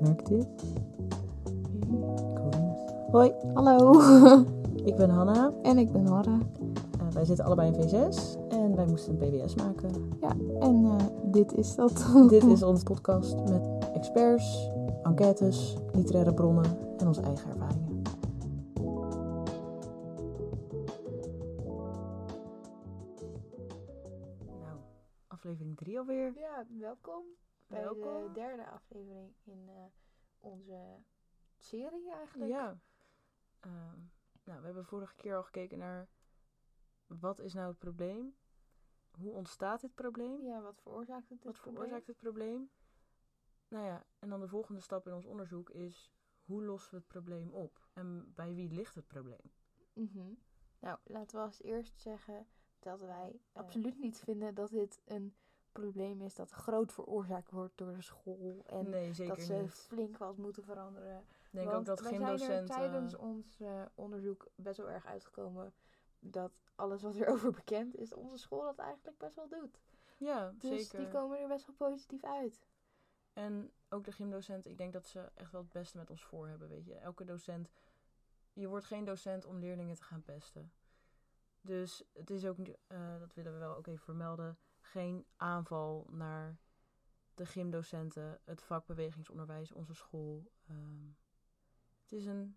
Merk dit? Hoi, Hallo. ik ben Hanna. en ik ben. Eh, wij zitten allebei in V6 en wij moesten een PBS maken. Ja, en eh, dit is dat. Dit is onze podcast met experts, enquêtes, literaire bronnen en onze eigen ervaringen. Onze serie eigenlijk. Ja. Ehm, nou, we hebben vorige keer al gekeken naar wat is nou het probleem? Hoe ontstaat dit probleem? Ja, wat veroorzaakt het? Wat probleem? veroorzaakt het probleem? Nou ja, en dan de volgende stap in ons onderzoek is hoe lossen we het probleem op? En bij wie ligt het probleem? Mhm. Nou, laten we als eerst zeggen dat wij absoluut niet vinden dat dit een probleem is dat groot veroorzaakt wordt door de school. En nee, zeker dat ze niet. flink wat moeten veranderen. Ik denk Want ook dat geen zijn er tijdens ons eh, onderzoek best wel erg uitgekomen dat alles wat erover bekend is, onze school dat eigenlijk best wel doet. ja, Dus zeker. die komen er best wel positief uit. En ook de gymdocenten, ik denk dat ze echt wel het beste met ons voor hebben, weet je. Elke docent, je wordt geen docent om leerlingen te gaan pesten. Dus het is ook, eh, dat willen we wel ook even vermelden, geen aanval naar de gymdocenten, het vak bewegingsonderwijs, onze school. Ehm, het is een,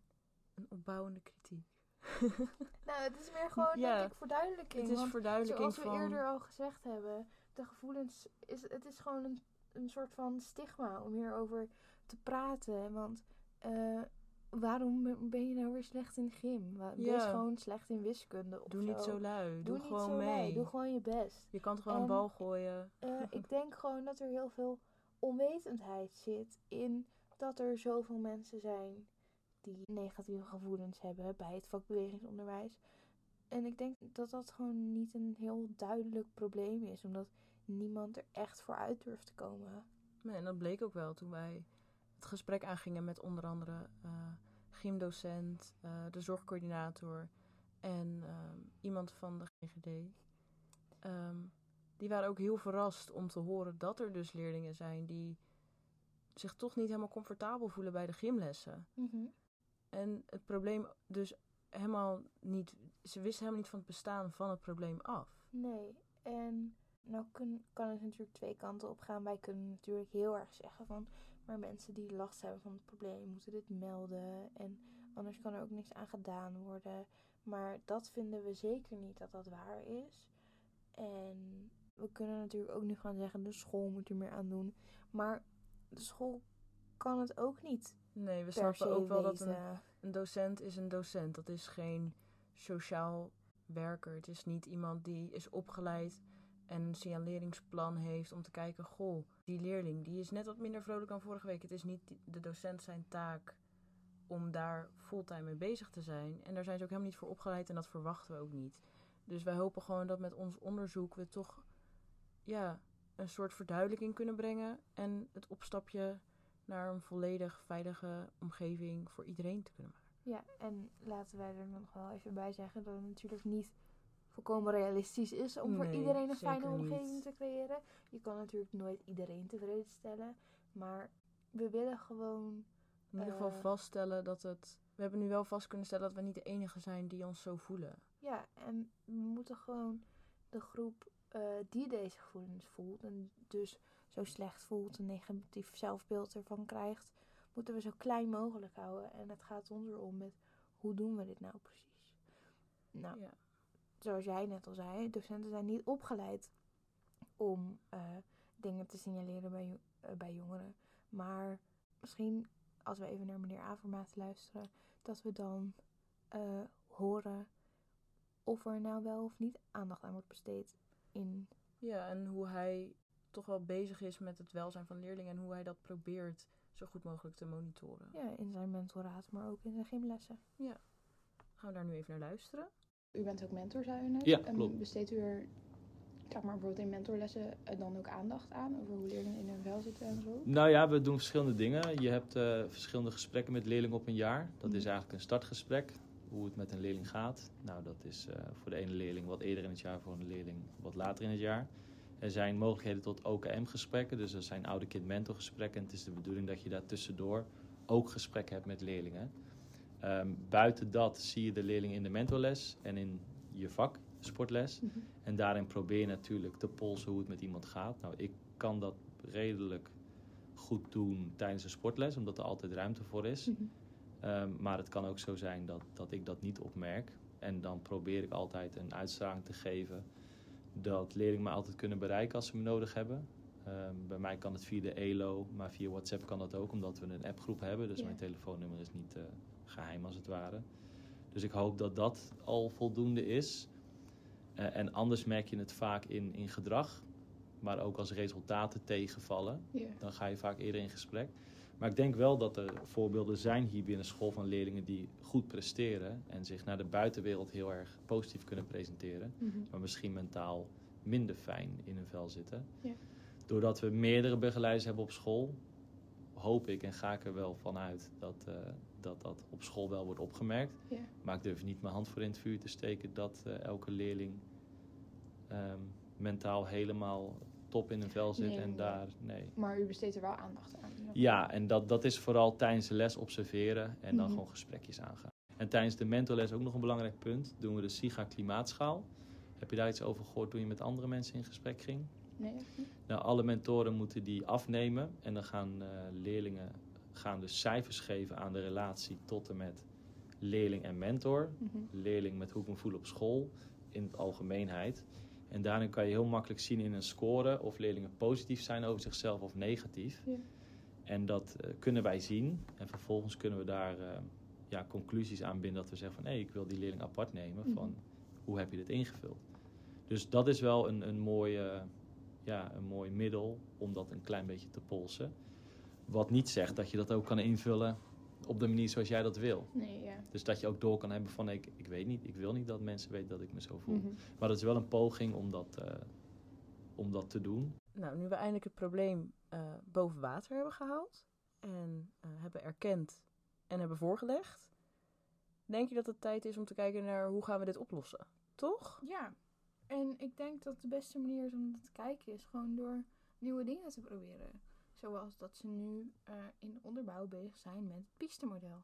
een opbouwende kritiek. Nou, het is meer gewoon, Ja, denk ik, verduidelijking. het is want verduidelijking zoals we van... eerder al gezegd hebben, de gevoelens, is, het is gewoon een, een soort van stigma om hierover te praten. Want eh, waarom ben je nou weer slecht in gym? Wees Ja. gewoon slecht in wiskunde of Doe niet zo lui, doe, Doe niet gewoon zo mee. lui, Doe gewoon je best. Je kan gewoon En- een bal gooien. Eh, ik denk gewoon dat er heel veel onwetendheid zit in dat er zoveel mensen zijn die negatieve gevoelens hebben bij het vak bewegingsonderwijs. En ik denk dat dat gewoon niet een heel duidelijk probleem is, omdat niemand er echt voor uit durft te komen. Nee, en dat bleek ook wel toen wij het gesprek aangingen met onder andere eh gymdocent, eh, de zorgcoördinator en ehm, iemand van de GGD. Ehm, die waren ook heel verrast om te horen dat er dus leerlingen zijn die zich toch niet helemaal comfortabel voelen bij de gymlessen. En het probleem dus helemaal niet, ze wisten helemaal niet van het bestaan van het probleem af. Nee, en nou kun, kan het natuurlijk twee kanten op gaan. Wij kunnen natuurlijk heel erg zeggen van, maar mensen die last hebben van het probleem moeten dit melden. En anders kan er ook niks aan gedaan worden. Maar dat vinden we zeker niet dat dat waar is. En we kunnen natuurlijk ook nu gaan zeggen, de school moet er meer aan doen. Maar de school kan het ook niet Nee, we snappen ook wel dat een. Een docent is een docent. Dat is geen sociaal werker. Het is niet iemand die is opgeleid en een signaleringsplan heeft om te kijken, goh, die leerling die is net wat minder vrolijk dan vorige week. Het is niet de docent zijn taak om daar fulltime mee bezig te zijn. En daar zijn ze ook helemaal niet voor opgeleid en dat verwachten we ook niet. Dus wij hopen gewoon dat met ons onderzoek we toch ja, een soort verduidelijking kunnen brengen en het opstapje naar een volledig veilige omgeving voor iedereen te kunnen maken. Ja, en laten wij er nog wel even bij zeggen dat natuurlijk niet volkomen realistisch is om voor iedereen een fijne niet. omgeving te creëren. Je kan natuurlijk nooit iedereen tevreden stellen, maar we willen gewoon. In ieder geval Eh. vaststellen dat het. We hebben nu wel vast kunnen stellen dat we niet de enige zijn die ons zo voelen. Ja, en we moeten gewoon de groep eh, die deze gevoelens voelt en dus zo slecht voelt, een negatief zelfbeeld ervan krijgt, moeten we zo klein mogelijk houden. En het gaat ons erom met hoe doen we dit nou precies? Nou, Ja. Zoals jij net al zei, docenten zijn niet opgeleid om eh, dingen te signaleren bij, eh, bij jongeren. Maar misschien als we even naar meneer Avermaat luisteren, dat we dan eh, horen of er nou wel of niet aandacht aan wordt besteed in. ja, en hoe hij toch wel bezig is met het welzijn van leerlingen en hoe hij dat probeert zo goed mogelijk te monitoren. Ja, in zijn mentoraat, maar ook in zijn gymlessen. Gaan we daar nu even naar luisteren? U bent ook mentor, zei u net. Ja, Ehm, klopt. Besteedt u er, zeg maar bijvoorbeeld in mentorlessen, eh, dan ook aandacht aan over hoe leerlingen in hun vel zitten en zo? Nou ja, we doen verschillende dingen. Je hebt eh, verschillende gesprekken met leerlingen op een jaar. Dat is eigenlijk een startgesprek. Hoe het met een leerling gaat. Nou, dat is eh, voor de ene leerling wat eerder in het jaar, voor een leerling wat later in het jaar. Er zijn mogelijkheden tot OKM-gesprekken, dus er zijn oude-kind-mentorgesprekken. En het is de bedoeling dat je daar tussendoor ook gesprekken hebt met leerlingen. Ehm, buiten dat zie je de leerling in de mentorles en in je vak, sportles. Mhm. En daarin probeer je natuurlijk te polsen hoe het met iemand gaat. Nou, ik kan dat redelijk goed doen tijdens een sportles, omdat er altijd ruimte voor is. Mhm. Ehm, maar het kan ook zo zijn dat, dat ik dat niet opmerk. En dan probeer ik altijd een uitstraling te geven dat leerlingen me altijd kunnen bereiken als ze me nodig hebben. Ehm, bij mij kan het via de ELO, maar via WhatsApp kan dat ook, omdat we een appgroep hebben. Dus Ja. mijn telefoonnummer is niet eh, geheim als het ware. Dus ik hoop dat dat al voldoende is. Eh, en anders merk je het vaak in, in gedrag, maar ook als resultaten tegenvallen Ja. dan ga je vaak eerder in gesprek. Maar ik denk wel dat er voorbeelden zijn hier binnen school van leerlingen die goed presteren en zich naar de buitenwereld heel erg positief kunnen presenteren, Mhm. maar misschien mentaal minder fijn in hun vel zitten. Ja. Doordat we meerdere begeleiders hebben op school, hoop ik en ga ik er wel vanuit dat, eh, dat dat op school wel wordt opgemerkt. Ja. Maar ik durf niet mijn hand voor in het vuur te steken dat eh, elke leerling ehm, mentaal helemaal top in hun vel zit Nee, en nee. daar, nee. Maar u besteedt er wel aandacht aan. Ja, en dat, dat is vooral tijdens de les observeren en dan Mhm. gewoon gesprekjes aangaan. En tijdens de mentorles ook nog een belangrijk punt, doen we de SIGA klimaatschaal. Heb je daar iets over gehoord toen je met andere mensen in gesprek ging? Nee, echt niet? Nou, alle mentoren moeten die afnemen en dan gaan eh, leerlingen gaan dus cijfers geven aan de relatie tot en met leerling en mentor. Mhm. Leerling met hoe ik me voel op school in het algemeenheid. En daarin kan je heel makkelijk zien in een score of leerlingen positief zijn over zichzelf of negatief. Ja. En dat eh, kunnen wij zien. En vervolgens kunnen we daar eh, ja, conclusies aan binden dat we zeggen van hé, ik wil die leerling apart nemen. Mhm. Van hoe heb je dit ingevuld? Dus dat is wel een, een, mooi, eh, ja, een mooi middel om dat een klein beetje te polsen. Wat niet zegt dat je dat ook kan invullen op de manier zoals jij dat wil. Nee, ja. Dus dat je ook door kan hebben van ik, ik weet niet, ik wil niet dat mensen weten dat ik me zo voel. Mhm. Maar dat is wel een poging om dat, eh, om dat te doen. Nou, nu we eindelijk het probleem eh, boven water hebben gehaald en eh, hebben erkend en hebben voorgelegd, denk je dat het tijd is om te kijken naar hoe gaan we dit oplossen? Toch? Ja, en ik denk dat de beste manier is om dat te kijken is gewoon door nieuwe dingen te proberen. Zoals dat ze nu eh, in de onderbouw bezig zijn met het pistemodel.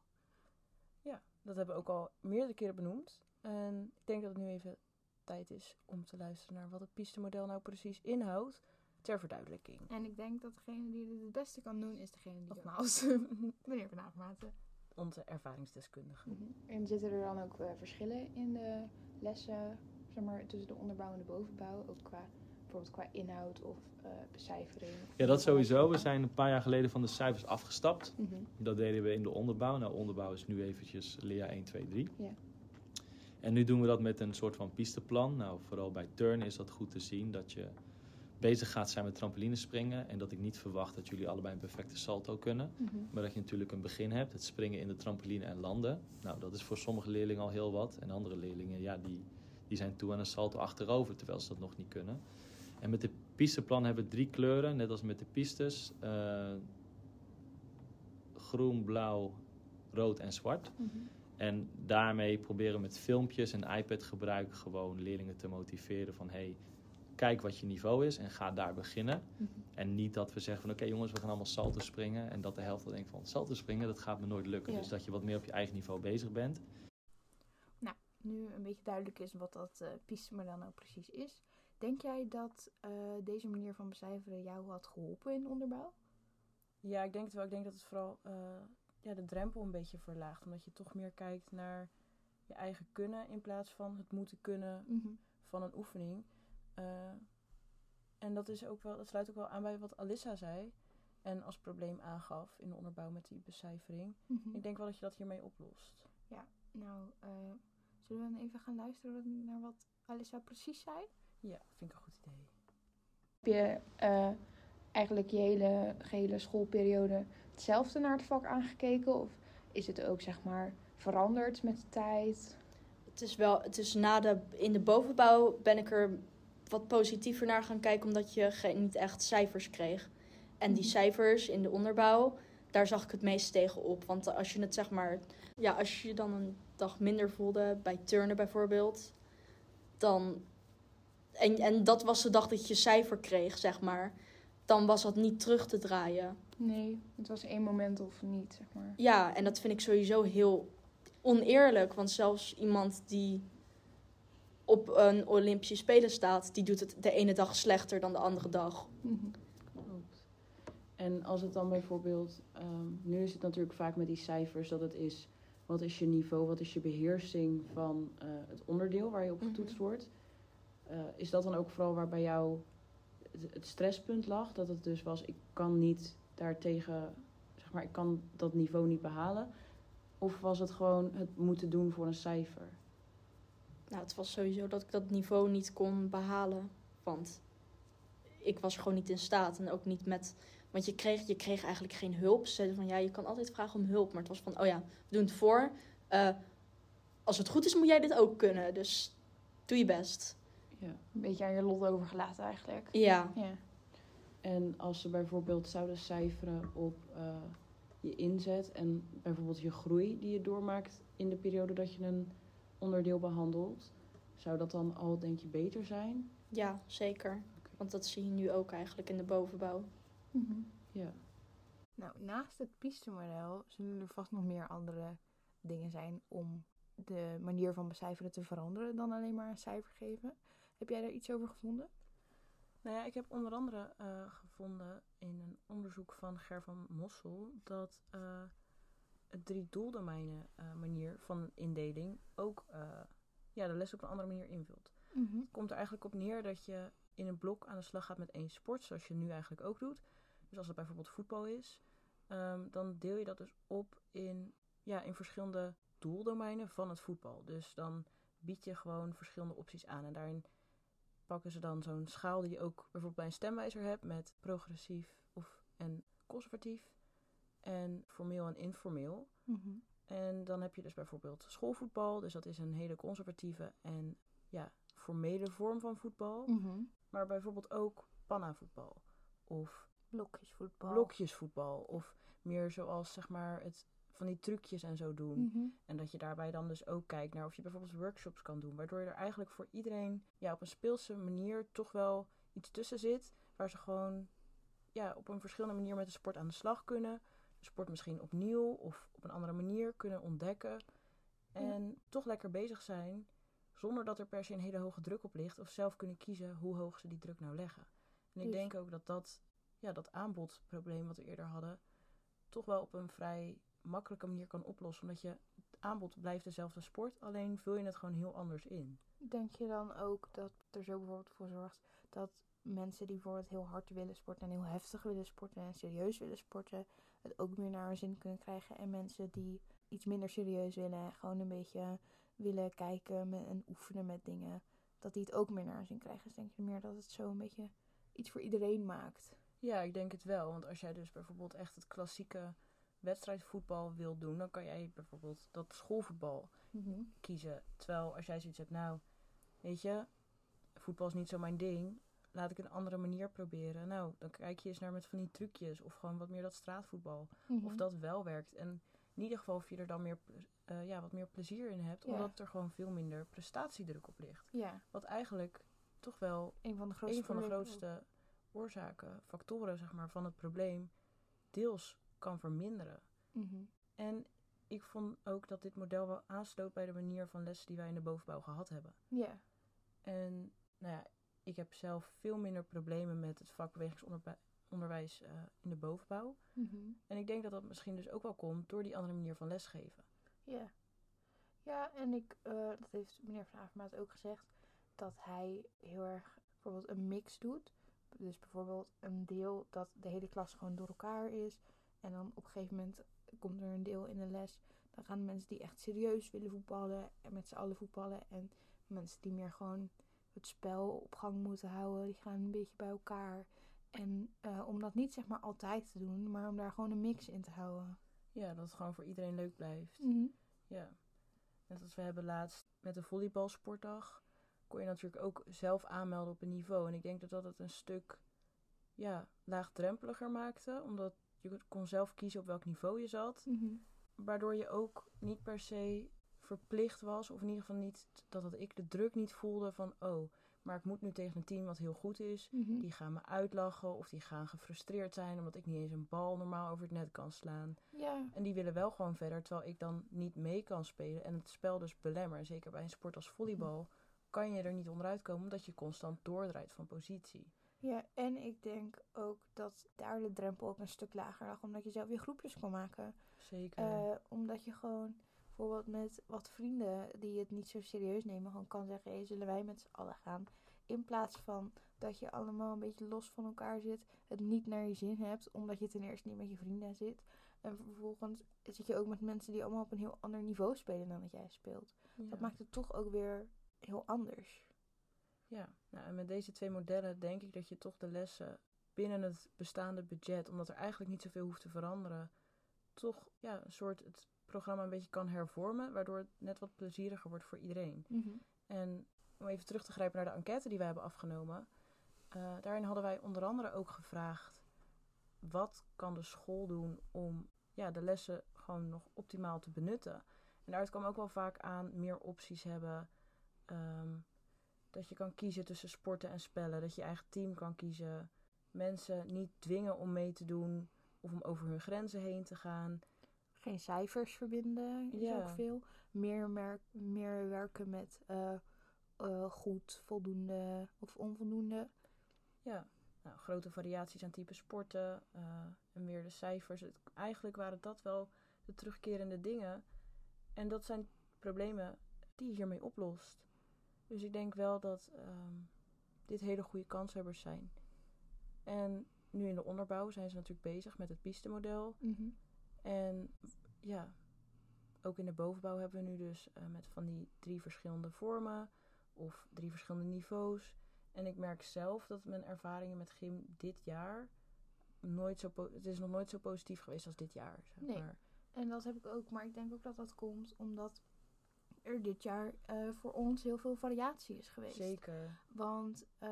Dat hebben we ook al meerdere keren benoemd. En ik denk dat het nu even tijd is om te luisteren naar wat het pistemodel nou precies inhoudt ter verduidelijking. En ik denk dat degene die dit het beste kan doen, is degene die nogmaals, meneer Van Avermaten. Onze ervaringsdeskundige. Mhm. En zitten er dan ook eh, verschillen in de lessen, zeg maar, tussen de onderbouw en de bovenbouw? Ook qua, bijvoorbeeld qua inhoud of eh, becijfering? Ja, dat sowieso. We zijn een paar jaar geleden van de cijfers afgestapt. Mhm. Dat deden we in de onderbouw. Nou, onderbouw is nu eventjes Lea 1, 2, 3. Ja. En nu doen we dat met een soort van pisteplan. Nou, vooral bij turnen is dat goed te zien dat je bezig gaat zijn met trampolinespringen. En dat ik niet verwacht dat jullie allebei een perfecte salto kunnen. Mhm. Maar dat je natuurlijk een begin hebt, het springen in de trampoline en landen. Nou, dat is voor sommige leerlingen al heel wat. En andere leerlingen, ja, die, die zijn toe aan een salto achterover, terwijl ze dat nog niet kunnen. En met de pisteplan hebben we drie kleuren, net als met de pistes. Eh, groen, blauw, rood en zwart. Mhm. En daarmee proberen we met filmpjes en iPad-gebruik gewoon leerlingen te motiveren van... hey, kijk wat je niveau is en ga daar beginnen. Mhm. En niet dat we zeggen van oké jongens, we gaan allemaal salto springen. En dat de helft dan denkt van salto springen, dat gaat me nooit lukken. Ja. Dus dat je wat meer op je eigen niveau bezig bent. Nu een beetje duidelijk is wat dat eh pistemodel nou precies is. Denk jij dat eh, deze manier van becijferen jou had geholpen in de onderbouw? Ja, ik denk het wel. Ik denk dat het vooral eh, ja, de drempel een beetje verlaagt. Omdat je toch meer kijkt naar je eigen kunnen in plaats van het moeten kunnen van een oefening. En dat, is ook wel, dat sluit ook wel aan bij wat Alissa zei. En als probleem aangaf in de onderbouw met die becijfering. Mhm. Ik denk wel dat je dat hiermee oplost. Nou, eh, zullen we dan even gaan luisteren naar wat Alissa precies zei? Ja, vind ik een goed idee. Heb je eh, eigenlijk je hele gehele schoolperiode hetzelfde naar het vak aangekeken? Of is het ook zeg maar veranderd met de tijd? Het is wel, het is na de, in de bovenbouw ben ik er wat positiever naar gaan kijken, omdat je geen, niet echt cijfers kreeg. En die Mhm. cijfers in de onderbouw, daar zag ik het meest tegen op. Want als je het zeg maar, ja, als je je dan een dag minder voelde bij turnen bijvoorbeeld, dan en, en dat was de dag dat je cijfer kreeg, zeg maar, dan was dat niet terug te draaien. Nee, het was één moment of niet, zeg maar. Ja, en dat vind ik sowieso heel oneerlijk. Want zelfs iemand die op een Olympische Spelen staat, die doet het de ene dag slechter dan de andere dag. Mhm. Klopt. En als het dan bijvoorbeeld, ehm, nu is het natuurlijk vaak met die cijfers dat het is, wat is je niveau, wat is je beheersing van eh, het onderdeel waar je op Mhm. getoetst wordt. Eh, is dat dan ook vooral waar bij jou het, het stresspunt lag? Dat het dus was, ik kan niet daartegen, zeg maar, ik kan dat niveau niet behalen? Of was het gewoon het moeten doen voor een cijfer? Nou, het was sowieso dat ik dat niveau niet kon behalen. Want ik was gewoon niet in staat. En ook niet met. Want je kreeg, je kreeg eigenlijk geen hulp. Ze zeiden van ja, je kan altijd vragen om hulp. Maar het was van, oh ja, we doen het voor. Eh, als het goed is, moet jij dit ook kunnen. Dus doe je best. Ja. Een beetje aan je lot overgelaten eigenlijk. Ja. Ja. En als ze bijvoorbeeld zouden cijferen op eh, je inzet en bijvoorbeeld je groei die je doormaakt in de periode dat je een onderdeel behandelt, zou dat dan al, denk je, beter zijn? ja, zeker. Want dat zie je nu ook eigenlijk in de bovenbouw. Mhm. Ja. Nou, naast het pistemodel zullen er vast nog meer andere dingen zijn om de manier van becijferen te veranderen dan alleen maar een cijfer geven. Heb jij daar iets over gevonden? Nou ja, ik heb onder andere eh, gevonden in een onderzoek van Ger van Mossel dat eh, het drie doeldomeinen eh, manier van indeling ook eh, ja, de les op een andere manier invult. Het komt er eigenlijk op neer dat je in een blok aan de slag gaat met één sport, zoals je nu eigenlijk ook doet. Dus als het bijvoorbeeld voetbal is, ehm, dan deel je dat dus op in, ja, in verschillende doeldomeinen van het voetbal. Dus dan bied je gewoon verschillende opties aan. En daarin pakken ze dan zo'n schaal die je ook bijvoorbeeld bij een stemwijzer hebt met progressief of, en conservatief en formeel en informeel. Mhm. En dan heb je dus bijvoorbeeld schoolvoetbal, dus dat is een hele conservatieve en ja, formele vorm van voetbal. Mhm. Maar bijvoorbeeld ook pannavoetbal of Blokjesvoetbal. blokjesvoetbal of meer zoals zeg maar het van die trucjes en zo doen. Mhm. En dat je daarbij dan dus ook kijkt naar of je bijvoorbeeld workshops kan doen. Waardoor je er eigenlijk voor iedereen ja, op een speelse manier toch wel iets tussen zit. Waar ze gewoon ja, op een verschillende manier met de sport aan de slag kunnen. De sport misschien opnieuw of op een andere manier kunnen ontdekken. En toch lekker bezig zijn. Zonder dat er per se een hele hoge druk op ligt. Of zelf kunnen kiezen hoe hoog ze die druk nou leggen. En ik Dus- denk ook dat dat, ja, dat aanbodprobleem wat we eerder hadden. Toch wel op een vrij makkelijke manier kan oplossen. Omdat je het aanbod blijft dezelfde sport, alleen vul je het gewoon heel anders in. Denk je dan ook dat er zo bijvoorbeeld voor zorgt dat mensen die bijvoorbeeld heel hard willen sporten en heel heftig willen sporten en serieus willen sporten, het ook meer naar hun zin kunnen krijgen. En mensen die iets minder serieus willen en gewoon een beetje willen kijken en oefenen met dingen, dat die het ook meer naar hun zin krijgen. Dus denk je meer dat het zo een beetje iets voor iedereen maakt. Ja, ik denk het wel. Want als jij dus bijvoorbeeld echt het klassieke wedstrijdvoetbal wil doen, dan kan jij bijvoorbeeld dat schoolvoetbal kiezen. Terwijl als jij zoiets hebt, nou, weet je, voetbal is niet zo mijn ding. Laat ik een andere manier proberen. Nou, dan kijk je eens naar met van die trucjes. Of gewoon wat meer dat straatvoetbal. Mhm. Of dat wel werkt. En in ieder geval of je er dan meer, eh, ja, wat meer plezier in hebt. Ja. Omdat er gewoon veel minder prestatiedruk op ligt. Ja, Wat eigenlijk toch wel een van de grootste van de grootste oorzaken, factoren zeg maar, van het probleem deels kan verminderen. Mhm. En ik vond ook dat dit model wel aansloot bij de manier van lessen die wij in de bovenbouw gehad hebben. Ja. En nou ja, ik heb zelf veel minder problemen met het vak bewegingsonderwijs eh, in de bovenbouw. Mhm. En ik denk dat dat misschien dus ook wel komt door die andere manier van lesgeven. Ja. Ja, en ik, eh, dat heeft meneer Van Avermaat ook gezegd, dat hij heel erg bijvoorbeeld een mix doet. Dus bijvoorbeeld een deel dat de hele klas gewoon door elkaar is. En dan op een gegeven moment komt er een deel in de les. Dan gaan de mensen die echt serieus willen voetballen en met z'n allen voetballen. En mensen die meer gewoon het spel op gang moeten houden, die gaan een beetje bij elkaar. En eh, om dat niet zeg maar altijd te doen, maar om daar gewoon een mix in te houden. Ja, dat het gewoon voor iedereen leuk blijft. Mhm. Ja. Net als we hebben laatst met de volleybalsportdag. Kon je natuurlijk ook zelf aanmelden op een niveau. En ik denk dat dat het een stuk ja, laagdrempeliger maakte. Omdat je kon zelf kiezen op welk niveau je zat. Mhm. Waardoor je ook niet per se verplicht was. Of in ieder geval niet dat, dat ik de druk niet voelde van... Oh, Maar ik moet nu tegen een team wat heel goed is. Mhm. Die gaan me uitlachen of die gaan gefrustreerd zijn omdat ik niet eens een bal normaal over het net kan slaan. Ja, En die willen wel gewoon verder, terwijl ik dan niet mee kan spelen en het spel dus belemmeren. Zeker bij een sport als volleybal kan je er niet onderuit komen omdat je constant doordraait van positie. ja, en ik denk ook dat daar de drempel ook een stuk lager lag, omdat je zelf je groepjes kon maken. Zeker. Eh, omdat je gewoon bijvoorbeeld met wat vrienden die het niet zo serieus nemen, gewoon kan zeggen: hey, zullen wij met z'n allen gaan? In plaats van dat je allemaal een beetje los van elkaar zit, het niet naar je zin hebt, omdat je ten eerste niet met je vrienden zit. En vervolgens zit je ook met mensen die allemaal op een heel ander niveau spelen dan dat jij speelt. Ja. Dat maakt het toch ook weer heel anders. Ja, nou, en met deze twee modellen denk ik dat je toch de lessen binnen het bestaande budget, omdat er eigenlijk niet zoveel hoeft te veranderen, toch ja, een soort het programma een beetje kan hervormen, waardoor het net wat plezieriger wordt voor iedereen. En om even terug te grijpen naar de enquête die wij hebben afgenomen, eh, daarin hadden wij onder andere ook gevraagd, wat kan de school doen om ja, de lessen gewoon nog optimaal te benutten? En daaruit kwam ook wel vaak aan meer opties hebben. Ehm, dat je kan kiezen tussen sporten en spellen. Dat je eigen team kan kiezen. Mensen niet dwingen om mee te doen of om over hun grenzen heen te gaan. Geen cijfers verbinden is Ja. ook veel. Meer, mer- meer werken met eh, eh, goed, voldoende of onvoldoende. Ja, nou, grote variaties aan type sporten eh, en meer de cijfers. Het- eigenlijk waren dat wel de terugkerende dingen. En dat zijn problemen die je hiermee oplost. Dus ik denk wel dat ehm, dit hele goede kanshebbers zijn. En nu in de onderbouw zijn ze natuurlijk bezig met het pistemodel. En ja, ook in de bovenbouw hebben we nu dus eh, met van die drie verschillende vormen of drie verschillende niveaus. En ik merk zelf dat mijn ervaringen met gym dit jaar nooit zo het is nog nooit zo positief geweest als dit jaar. Zeg Nee. maar. En dat heb ik ook, maar ik denk ook dat dat komt omdat er dit jaar eh, voor ons heel veel variatie is geweest. Zeker. Want eh,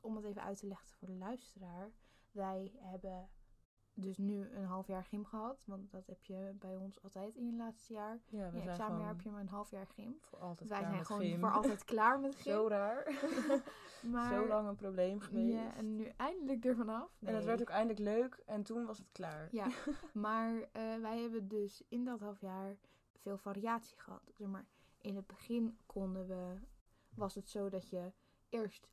om het even uit te leggen voor de luisteraar, wij hebben dus nu een half jaar gym gehad, want dat heb je bij ons altijd in je laatste jaar. Ja, we In je examenjaar heb je maar een half jaar gym. voor altijd wij klaar zijn met gewoon gym. voor altijd klaar met gym. Zo raar. maar, Zo lang een probleem geweest. Ja, en nu eindelijk er vanaf. En het werd ook eindelijk leuk en toen was het klaar. Ja, maar eh, wij hebben dus in dat half jaar veel variatie gehad. Zeg maar, in het begin konden we, was het zo dat je eerst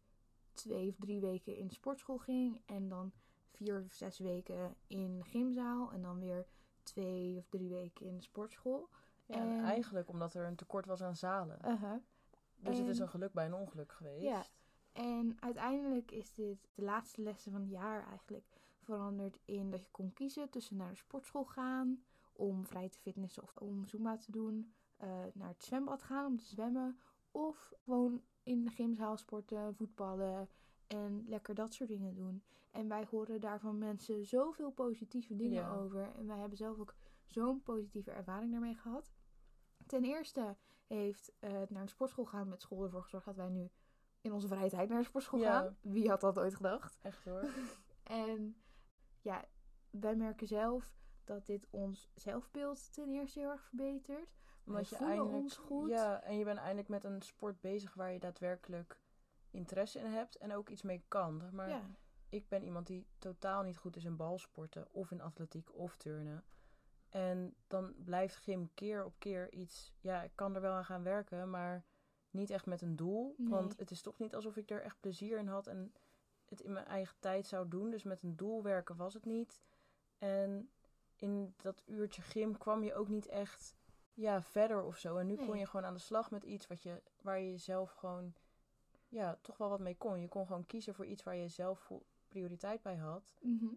twee of drie weken in de sportschool ging en dan vier of zes weken in de gymzaal en dan weer twee of drie weken in de sportschool. Ja, en En- eigenlijk omdat er een tekort was aan zalen. Uh-huh. dus het is en- een geluk bij een ongeluk geweest. Ja. En uiteindelijk is dit de laatste lessen van het jaar eigenlijk veranderd in dat je kon kiezen tussen naar de sportschool gaan om vrij te fitnessen of om Zumba te doen, eh, naar het zwembad gaan om te zwemmen of gewoon in de gymzaal sporten, voetballen en lekker dat soort dingen doen. En wij horen daar van mensen zoveel positieve dingen Ja. over en wij hebben zelf ook zo'n positieve ervaring daarmee gehad. Ten eerste heeft eh, het naar de sportschool gaan met school ervoor gezorgd dat wij nu in onze vrije tijd naar de sportschool Ja. gaan. Wie had dat ooit gedacht? Echt hoor. En ja, wij merken zelf dat dit ons zelfbeeld ten eerste heel erg verbetert. Omdat je voelen eindelijk, ons goed. Ja, en je bent eindelijk met een sport bezig waar je daadwerkelijk interesse in hebt en ook iets mee kan. Maar ja, ik ben iemand die totaal niet goed is in balsporten of in atletiek of turnen. En dan blijft gym keer op keer iets. Ja, ik kan er wel aan gaan werken, maar niet echt met een doel. Nee. Want het is toch niet alsof ik er echt plezier in had en het in mijn eigen tijd zou doen. Dus met een doel werken was het niet. En in dat uurtje gym kwam je ook niet echt ja, verder of zo. En nu kon je gewoon aan de slag met iets wat je, waar je zelf gewoon ja, toch wel wat mee kon. Je kon gewoon kiezen voor iets waar je zelf prioriteit bij had. Mhm.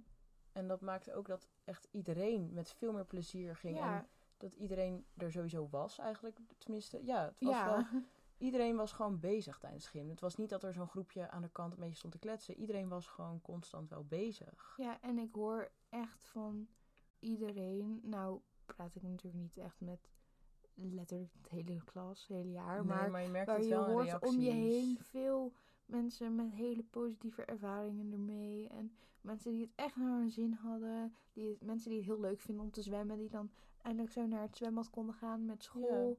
En dat maakte ook dat echt iedereen met veel meer plezier ging. ja, En dat iedereen er sowieso was eigenlijk. Tenminste, ja, het was wel... Iedereen was gewoon bezig tijdens gym. Het was niet dat er zo'n groepje aan de kant een beetje stond te kletsen. Iedereen was gewoon constant wel bezig. ja, en ik hoor echt van iedereen. Nou, praat ik natuurlijk niet echt met letterlijk het hele klas, het hele jaar. Nee, maar maar je merkt waar het je wel hoort om je heen veel mensen met hele positieve ervaringen ermee. En mensen die het echt naar hun zin hadden. Die het- mensen die het heel leuk vinden om te zwemmen. Die dan eindelijk zo naar het zwembad konden gaan met school.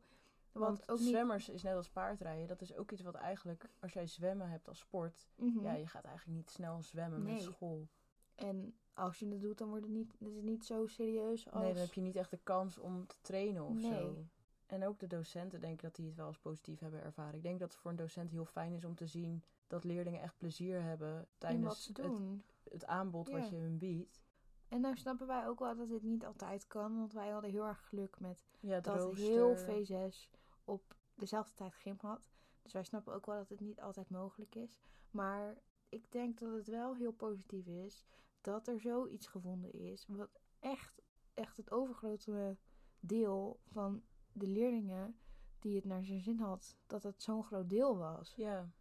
Want ook niet- zwemmers is net als paardrijden. Dat is ook iets wat eigenlijk, als jij zwemmen hebt als sport... Mhm. Ja, je gaat eigenlijk niet snel zwemmen met school. En als je het doet, dan wordt het niet, het is niet zo serieus als... Nee, dan heb je niet echt de kans om te trainen of zo. Nee. En ook de docenten denken dat die het wel als positief hebben ervaren. Ik denk dat het voor een docent heel fijn is om te zien dat leerlingen echt plezier hebben tijdens het, het aanbod wat je hun biedt. En nou snappen wij ook wel dat dit niet altijd kan. Want wij hadden heel erg geluk met Ja, dat rooster. heel V6 op dezelfde tijd gym had. Dus wij snappen ook wel dat het niet altijd mogelijk is. Maar ik denk dat het wel heel positief is dat er zoiets gevonden is. Wat echt, echt het overgrote deel van de leerlingen die het naar zijn zin had, dat het zo'n groot deel was. Ja.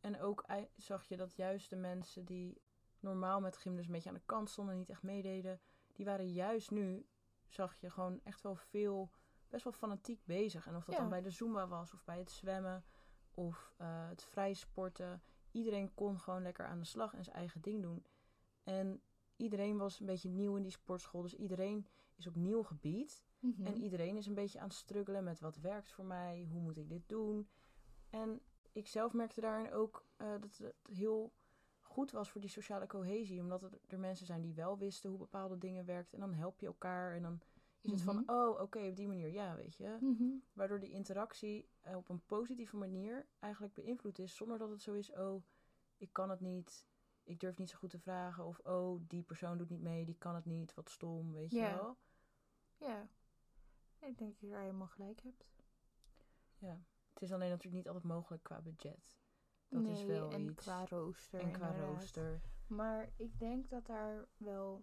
En ook zag je dat juist de mensen die normaal met gym dus een beetje aan de kant stonden en niet echt meededen, die waren juist nu, zag je gewoon echt wel veel, best wel fanatiek bezig. En of dat Ja. dan bij de Zumba was, of bij het zwemmen, of eh, het vrijsporten. Iedereen kon gewoon lekker aan de slag en zijn eigen ding doen. En iedereen was een beetje nieuw in die sportschool, dus iedereen is op nieuw gebied. Mhm. En iedereen is een beetje aan het struggelen met wat werkt voor mij, hoe moet ik dit doen. En ik zelf merkte daarin ook eh, dat het heel goed was voor die sociale cohesie. Omdat er, mensen zijn die wel wisten hoe bepaalde dingen werkten. En dan help je elkaar. En dan is het van, Mhm. oh oké, op die manier, ja, weet je. Mhm. Waardoor die interactie eh, op een positieve manier eigenlijk beïnvloed is. Zonder dat het zo is, oh, ik kan het niet. Ik durf niet zo goed te vragen. Of, oh, die persoon doet niet mee, die kan het niet. Wat stom, weet je wel. Ja. Ik denk dat je daar helemaal gelijk hebt. Ja, het is alleen natuurlijk niet altijd mogelijk qua budget. Dat nee, is wel en iets. qua rooster. en qua inderdaad. rooster. Maar ik denk dat daar wel.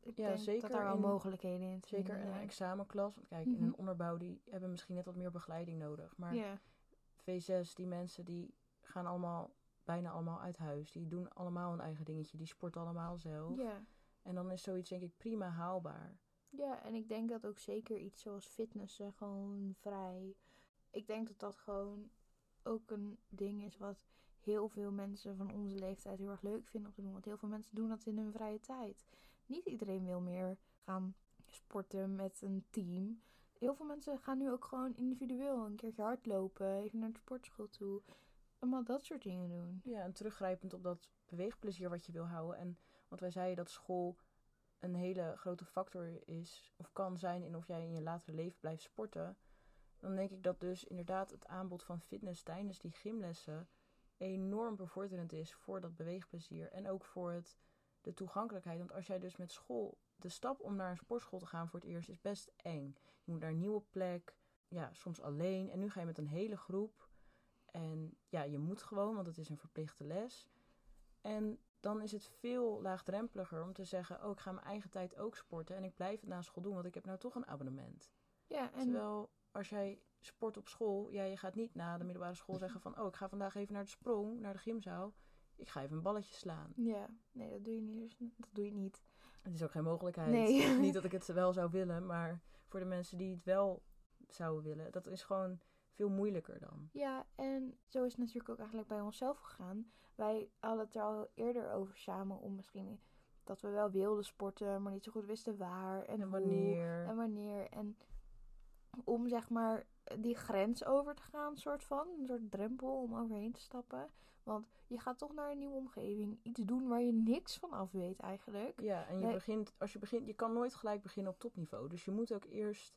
Ik Ja, denk zeker dat daar wel in- mogelijkheden in Zeker in een examenklas. Want kijk, in Mhm. een onderbouw die hebben misschien net wat meer begeleiding nodig. Maar Ja, V6, die mensen die gaan allemaal, bijna allemaal uit huis. Die doen allemaal een eigen dingetje. Die sporten allemaal zelf. ja. En dan is zoiets denk ik prima haalbaar. ja, en ik denk dat ook zeker iets zoals fitnessen gewoon vrij. Ik denk dat dat gewoon ook een ding is wat heel veel mensen van onze leeftijd heel erg leuk vinden om te doen. Want heel veel mensen doen dat in hun vrije tijd. Niet iedereen wil meer gaan sporten met een team. Heel veel mensen gaan nu ook gewoon individueel een keertje hardlopen, even naar de sportschool toe. Allemaal dat soort dingen doen. Ja, en teruggrijpend op dat beweegplezier wat je wil houden. En want wij zeiden dat school een hele grote factor is, of kan zijn in of jij in je latere leven blijft sporten. Dan denk ik dat dus inderdaad het aanbod van fitness tijdens die gymlessen enorm bevorderend is voor dat beweegplezier. En ook voor het, de toegankelijkheid. Want als jij dus met school, de stap om naar een sportschool te gaan voor het eerst is best eng. Je moet naar een nieuwe plek, ja, soms alleen. En nu ga je met een hele groep. En ja, je moet gewoon, want het is een verplichte les. En dan is het veel laagdrempeliger om te zeggen: Oh, ik ga mijn eigen tijd ook sporten. En ik blijf het na school doen, want ik heb nou toch een abonnement. Ja, en Terwijl als jij sport op school, ja, je gaat niet na de middelbare school zeggen: van, Oh, ik ga vandaag even naar de sprong, naar de gymzaal. Ik ga even een balletje slaan. ja, nee, dat doe je niet. Dat doe je niet. Het is ook geen mogelijkheid. Nee. niet dat ik het wel zou willen, maar voor de mensen die het wel zouden willen, dat is gewoon veel moeilijker dan. Ja, en zo is het natuurlijk ook eigenlijk bij onszelf gegaan. Wij hadden het er al eerder over samen om misschien dat we wel wilden sporten, maar niet zo goed wisten waar en, En hoe wanneer. en wanneer. En om zeg maar die grens over te gaan, soort van. Een soort drempel om overheen te stappen. Want je gaat toch naar een nieuwe omgeving. Iets doen waar je niks van af weet eigenlijk. Ja, en je begint, als je begint, je kan nooit gelijk beginnen op topniveau. Dus je moet ook eerst,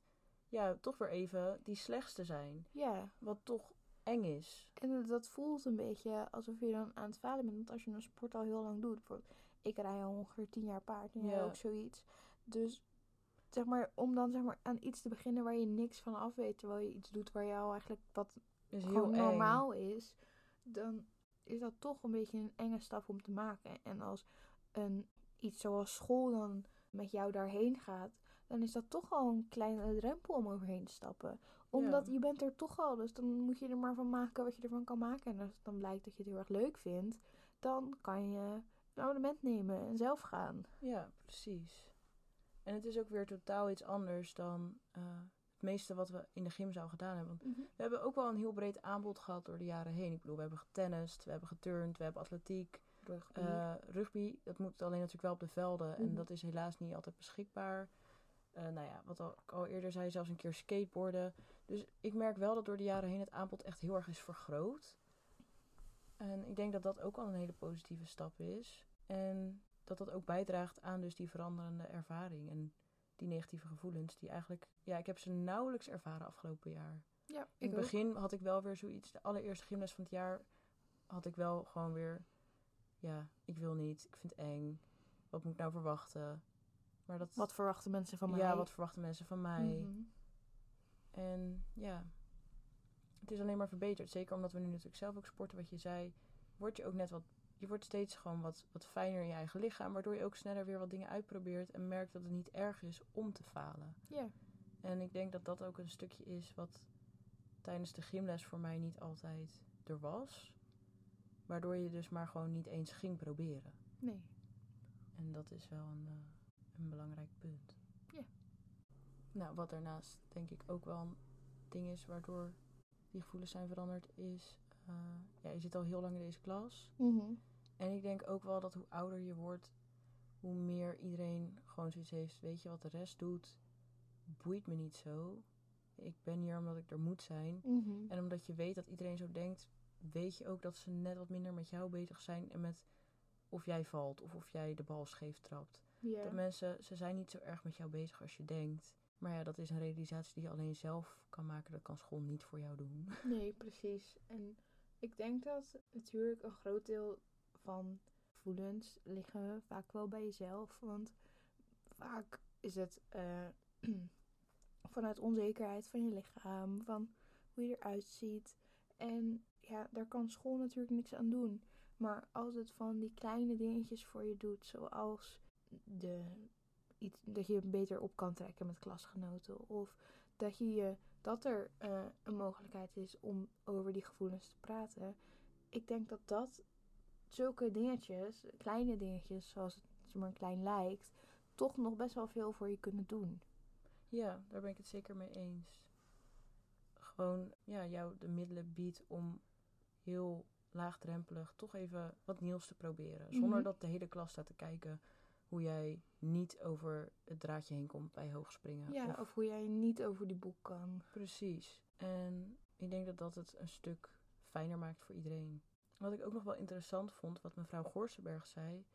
ja, toch weer even die slechtste zijn. Ja, Wat toch eng is. En dat voelt een beetje alsof je dan aan het falen bent. Want als je een sport al heel lang doet. Bijvoorbeeld, ik rij al ongeveer tien jaar paard. En jij Ja. ook zoiets. Dus zeg maar, om dan zeg maar aan iets te beginnen waar je niks van af weet. Terwijl je iets doet waar je al eigenlijk wat Is heel eng. normaal is. Dan is dat toch een beetje een enge stap om te maken. En als een, iets zoals school dan met jou daarheen gaat. Dan is dat toch al een kleine drempel om overheen te stappen omdat Ja. je bent er toch al, dus dan moet je er maar van maken wat je ervan kan maken. En als dan blijkt dat je het heel erg leuk vindt, dan kan je een abonnement nemen en zelf gaan. Ja, precies. En het is ook weer totaal iets anders dan eh, het meeste wat we in de gymzaal gedaan hebben. Want we hebben ook wel een heel breed aanbod gehad door de jaren heen. Ik bedoel, we hebben getennist, we hebben geturnd, we hebben atletiek. Eh, rugby, dat moet alleen natuurlijk wel op de velden. En Mhm. dat is helaas niet altijd beschikbaar. Eh, nou ja, wat al, ik al eerder zei, zelfs een keer skateboarden. Dus ik merk wel dat door de jaren heen het aanbod echt heel erg is vergroot. En ik denk dat dat ook al een hele positieve stap is. En dat dat ook bijdraagt aan dus die veranderende ervaring en die negatieve gevoelens die eigenlijk... Ja, ik heb ze nauwelijks ervaren afgelopen jaar. Ja, In het begin had ik wel weer zoiets. De allereerste gymles van het jaar had ik wel gewoon weer. Ja, ik wil niet. Ik vind het eng. Wat moet ik nou verwachten? Maar dat. Wat verwachten mensen van mij? Ja, wat verwachten mensen van mij? En ja, het is alleen maar verbeterd. Zeker omdat we nu natuurlijk zelf ook sporten, wat je zei. Word je ook net wat. Je wordt steeds gewoon wat, wat fijner in je eigen lichaam. Waardoor je ook sneller weer wat dingen uitprobeert. En merkt dat het niet erg is om te falen. Ja. En ik denk dat dat ook een stukje is wat tijdens de gymles voor mij niet altijd er was. Waardoor je dus maar gewoon niet eens ging proberen. Nee. En dat is wel een, eh, een belangrijk punt. Ja. Nou, wat daarnaast denk ik ook wel een ding is waardoor die gevoelens zijn veranderd, is... eh, ja, je zit al heel lang in deze klas. Mhm. En ik denk ook wel dat hoe ouder je wordt, hoe meer iedereen gewoon zoiets heeft. Weet je wat de rest doet? Boeit me niet zo. Ik ben hier omdat ik er moet zijn. Mhm. En omdat je weet dat iedereen zo denkt, weet je ook dat ze net wat minder met jou bezig zijn en met of jij valt of of jij de bal scheef trapt. Ja. Dat mensen, ze zijn niet zo erg met jou bezig als je denkt. Maar ja, dat is een realisatie die je alleen zelf kan maken. Dat kan school niet voor jou doen. Nee, precies. En ik denk dat natuurlijk een groot deel van gevoelens liggen vaak wel bij jezelf. Want vaak is het eh, vanuit onzekerheid van je lichaam, van hoe je eruit ziet. En ja, daar kan school natuurlijk niks aan doen. Maar als het van die kleine dingetjes voor je doet, zoals de, iets, dat je beter op kan trekken met klasgenoten. Of dat, je, dat er eh, een mogelijkheid is om over die gevoelens te praten. Ik denk dat dat zulke dingetjes, kleine dingetjes, zoals het maar klein lijkt, toch nog best wel veel voor je kunnen doen. Ja, daar ben ik het zeker mee eens. Gewoon, ja, jou de middelen biedt om heel laagdrempelig toch even wat nieuws te proberen. Zonder Mhm. dat de hele klas staat te kijken hoe jij niet over het draadje heen komt bij hoogspringen. Ja, Of- of hoe jij niet over die boek kan. Precies. En ik denk dat dat het een stuk fijner maakt voor iedereen. Wat ik ook nog wel interessant vond, wat mevrouw Goorsenberg zei,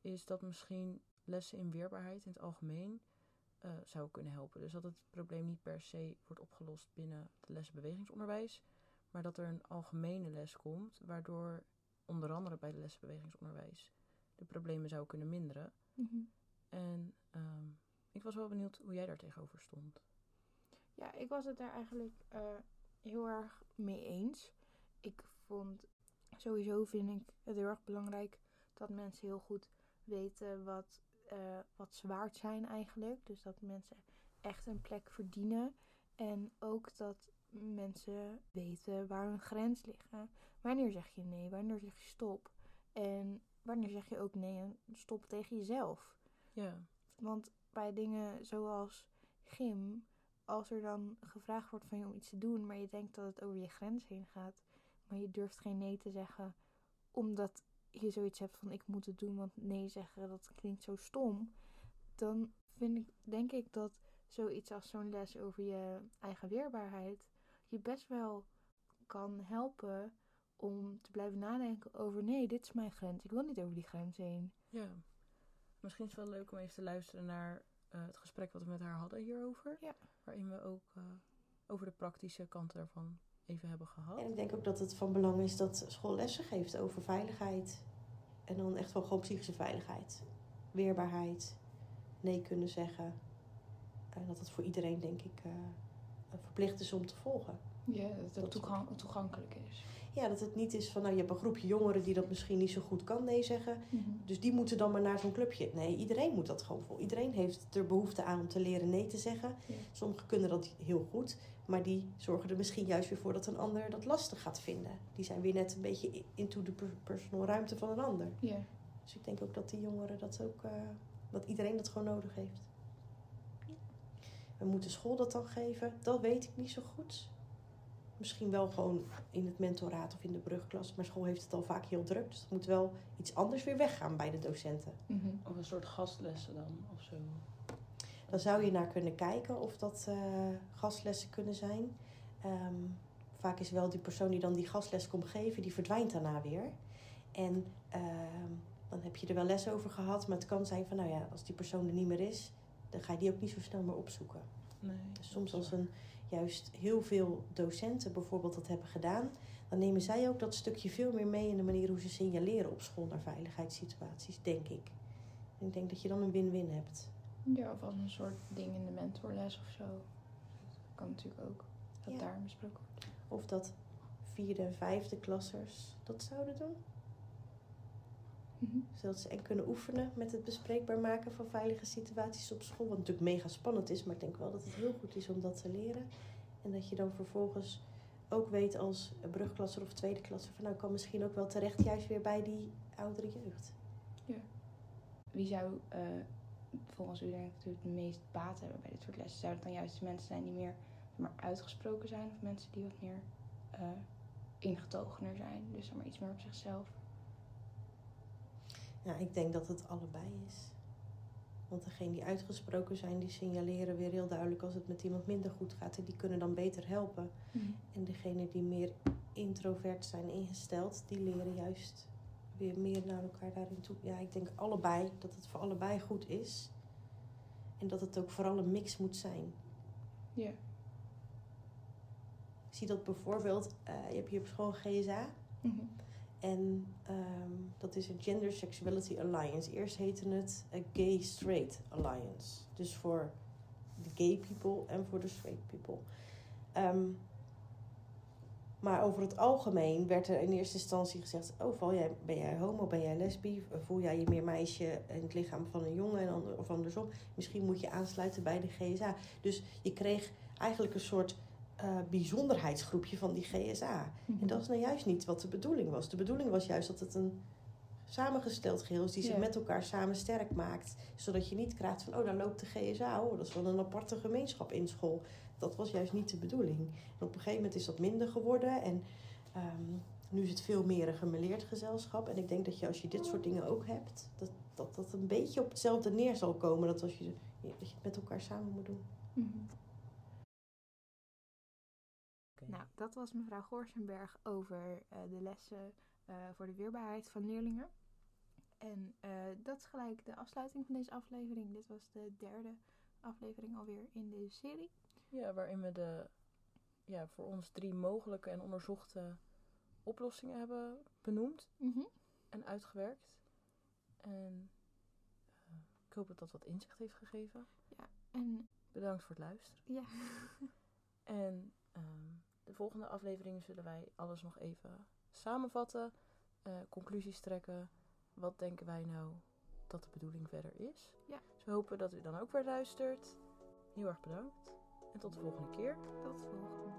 is dat misschien lessen in weerbaarheid in het algemeen eh, zou kunnen helpen. Dus dat het probleem niet per se wordt opgelost binnen de les bewegingsonderwijs, maar dat er een algemene les komt, waardoor onder andere bij de les bewegingsonderwijs de problemen zou kunnen minderen. En ehm, ik was wel benieuwd hoe jij daar tegenover stond. Ja, ik was het daar eigenlijk eh, heel erg mee eens. Ik vond sowieso vind ik het heel erg belangrijk dat mensen heel goed weten wat, eh, wat ze waard zijn eigenlijk. Dus dat mensen echt een plek verdienen. En ook dat mensen weten waar hun grens liggen. Wanneer zeg je nee, wanneer zeg je stop. En wanneer zeg je ook nee en stop tegen jezelf. Ja, Want bij dingen zoals gym, als er dan gevraagd wordt van je om iets te doen, maar je denkt dat het over je grens heen gaat, maar je durft geen nee te zeggen, omdat je zoiets hebt van ik moet het doen, want nee zeggen dat klinkt zo stom, dan vind ik, denk ik dat zoiets als zo'n les over je eigen weerbaarheid je best wel kan helpen om te blijven nadenken over nee, dit is mijn grens, ik wil niet over die grens heen. Ja. Misschien is het wel leuk om even te luisteren naar eh, het gesprek wat we met haar hadden hierover. Ja. Waarin we ook eh, over de praktische kant ervan even hebben gehad. En ik denk ook dat het van belang is dat school lessen geeft over veiligheid. En dan echt wel gewoon psychische veiligheid. Weerbaarheid. Nee kunnen zeggen. En dat het voor iedereen, denk ik, eh, verplicht is om te volgen. Ja, dat het toegankelijk is. Ja, dat het niet is van, nou, je hebt een groepje jongeren die dat misschien niet zo goed kan nee zeggen. Dus die moeten dan maar naar zo'n clubje. Nee, iedereen moet dat gewoon vol. Iedereen heeft er behoefte aan om te leren nee te zeggen. Ja. Sommigen kunnen dat heel goed. Maar die zorgen er misschien juist weer voor dat een ander dat lastig gaat vinden. Die zijn weer net een beetje into de per- personal ruimte van een ander. Ja. Dus ik denk ook dat die jongeren dat ook... eh, dat iedereen dat gewoon nodig heeft. En moet de school dat dan geven? Dat weet ik niet zo goed. Misschien wel gewoon in het mentoraat of in de brugklas. Maar school heeft het al vaak heel druk. Dus er moet wel iets anders weer weggaan bij de docenten. Mhm. Of een soort gastlessen dan, of zo. Dan zou je naar kunnen kijken of dat eh, gastlessen kunnen zijn. Ehm, vaak is wel die persoon die dan die gastles komt geven, die verdwijnt daarna weer. En ehm, dan heb je er wel les over gehad, maar het kan zijn van, nou ja, als die persoon er niet meer is, dan ga je die ook niet zo snel meer opzoeken. Nee. Dus soms als een, juist heel veel docenten bijvoorbeeld dat hebben gedaan, dan nemen zij ook dat stukje veel meer mee in de manier hoe ze signaleren op school naar veiligheidssituaties, denk ik. En ik denk dat je dan een win-win hebt. Ja, of als een soort ding in de mentorles of zo. Dat kan natuurlijk ook. Dat Ja. daar besproken wordt. Of dat vierde en vijfde klassers dat zouden doen. Mhm. Zodat ze en kunnen oefenen met het bespreekbaar maken van veilige situaties op school. Wat natuurlijk mega spannend is, maar ik denk wel dat het heel goed is om dat te leren. En dat je dan vervolgens ook weet als brugklasser of tweede klasser van nou ik kan misschien ook wel terecht juist weer bij die oudere jeugd. Wie zou uh, volgens u denk natuurlijk het meest baat hebben bij dit soort lessen? Zou het dan juist de mensen zijn die meer maar uitgesproken zijn of mensen die wat meer uh, ingetogener zijn, dus maar iets meer op zichzelf? Ja, ik denk dat het allebei is. Want degenen die uitgesproken zijn, die signaleren weer heel duidelijk als het met iemand minder goed gaat. En die kunnen dan beter helpen. Mm. En degenen die meer introvert zijn ingesteld, die leren juist weer meer naar elkaar daarin toe. Ja, ik denk allebei, dat het voor allebei goed is. En dat het ook vooral een mix moet zijn. Ja. Ik zie dat bijvoorbeeld, uh, je hebt hier op school GSA. Mm -hmm. En um, dat is een Gender Sexuality Alliance. Eerst heette het a Gay Straight Alliance. Dus voor de gay people en voor de straight people. Um, maar over het algemeen werd er in eerste instantie gezegd: Oh, val jij, ben jij homo, ben jij lesbi? Voel jij je meer meisje in het lichaam van een jongen en of andersom? Misschien moet je aansluiten bij de GSA. Dus je kreeg eigenlijk een soort uh, bijzonderheidsgroepje van die GSA. Mhm. En dat is nou juist niet wat de bedoeling was. De bedoeling was juist dat het een samengesteld geheel is die zich met elkaar samen sterk maakt. Zodat je niet krijgt van, oh, daar loopt de GSA. Oh, dat is wel een aparte gemeenschap in school. Dat was juist niet de bedoeling. En op een gegeven moment is dat minder geworden. En um, nu is het veel meer een gemeleerd gezelschap. En ik denk dat je als je dit soort dingen ook hebt, dat dat, dat een beetje op hetzelfde neer zal komen. Dat, als je, dat je het met elkaar samen moet doen. -hmm. Nou, dat was mevrouw Gorsenberg over uh, de lessen uh, voor de weerbaarheid van leerlingen. En uh, dat is gelijk de afsluiting van deze aflevering. Dit was de derde aflevering alweer in deze serie. Ja, waarin we de ja, voor ons drie mogelijke en onderzochte oplossingen hebben benoemd mm -hmm. en uitgewerkt. En ik hoop dat dat wat inzicht heeft gegeven. Ja, en bedankt voor het luisteren. Ja. en um, de volgende afleveringen zullen wij alles nog even samenvatten, eh, conclusies trekken. Wat denken wij nou dat de bedoeling verder is? Ja. Dus we hopen dat u dan ook weer luistert. Heel erg bedankt en tot de volgende keer. Tot de volgende.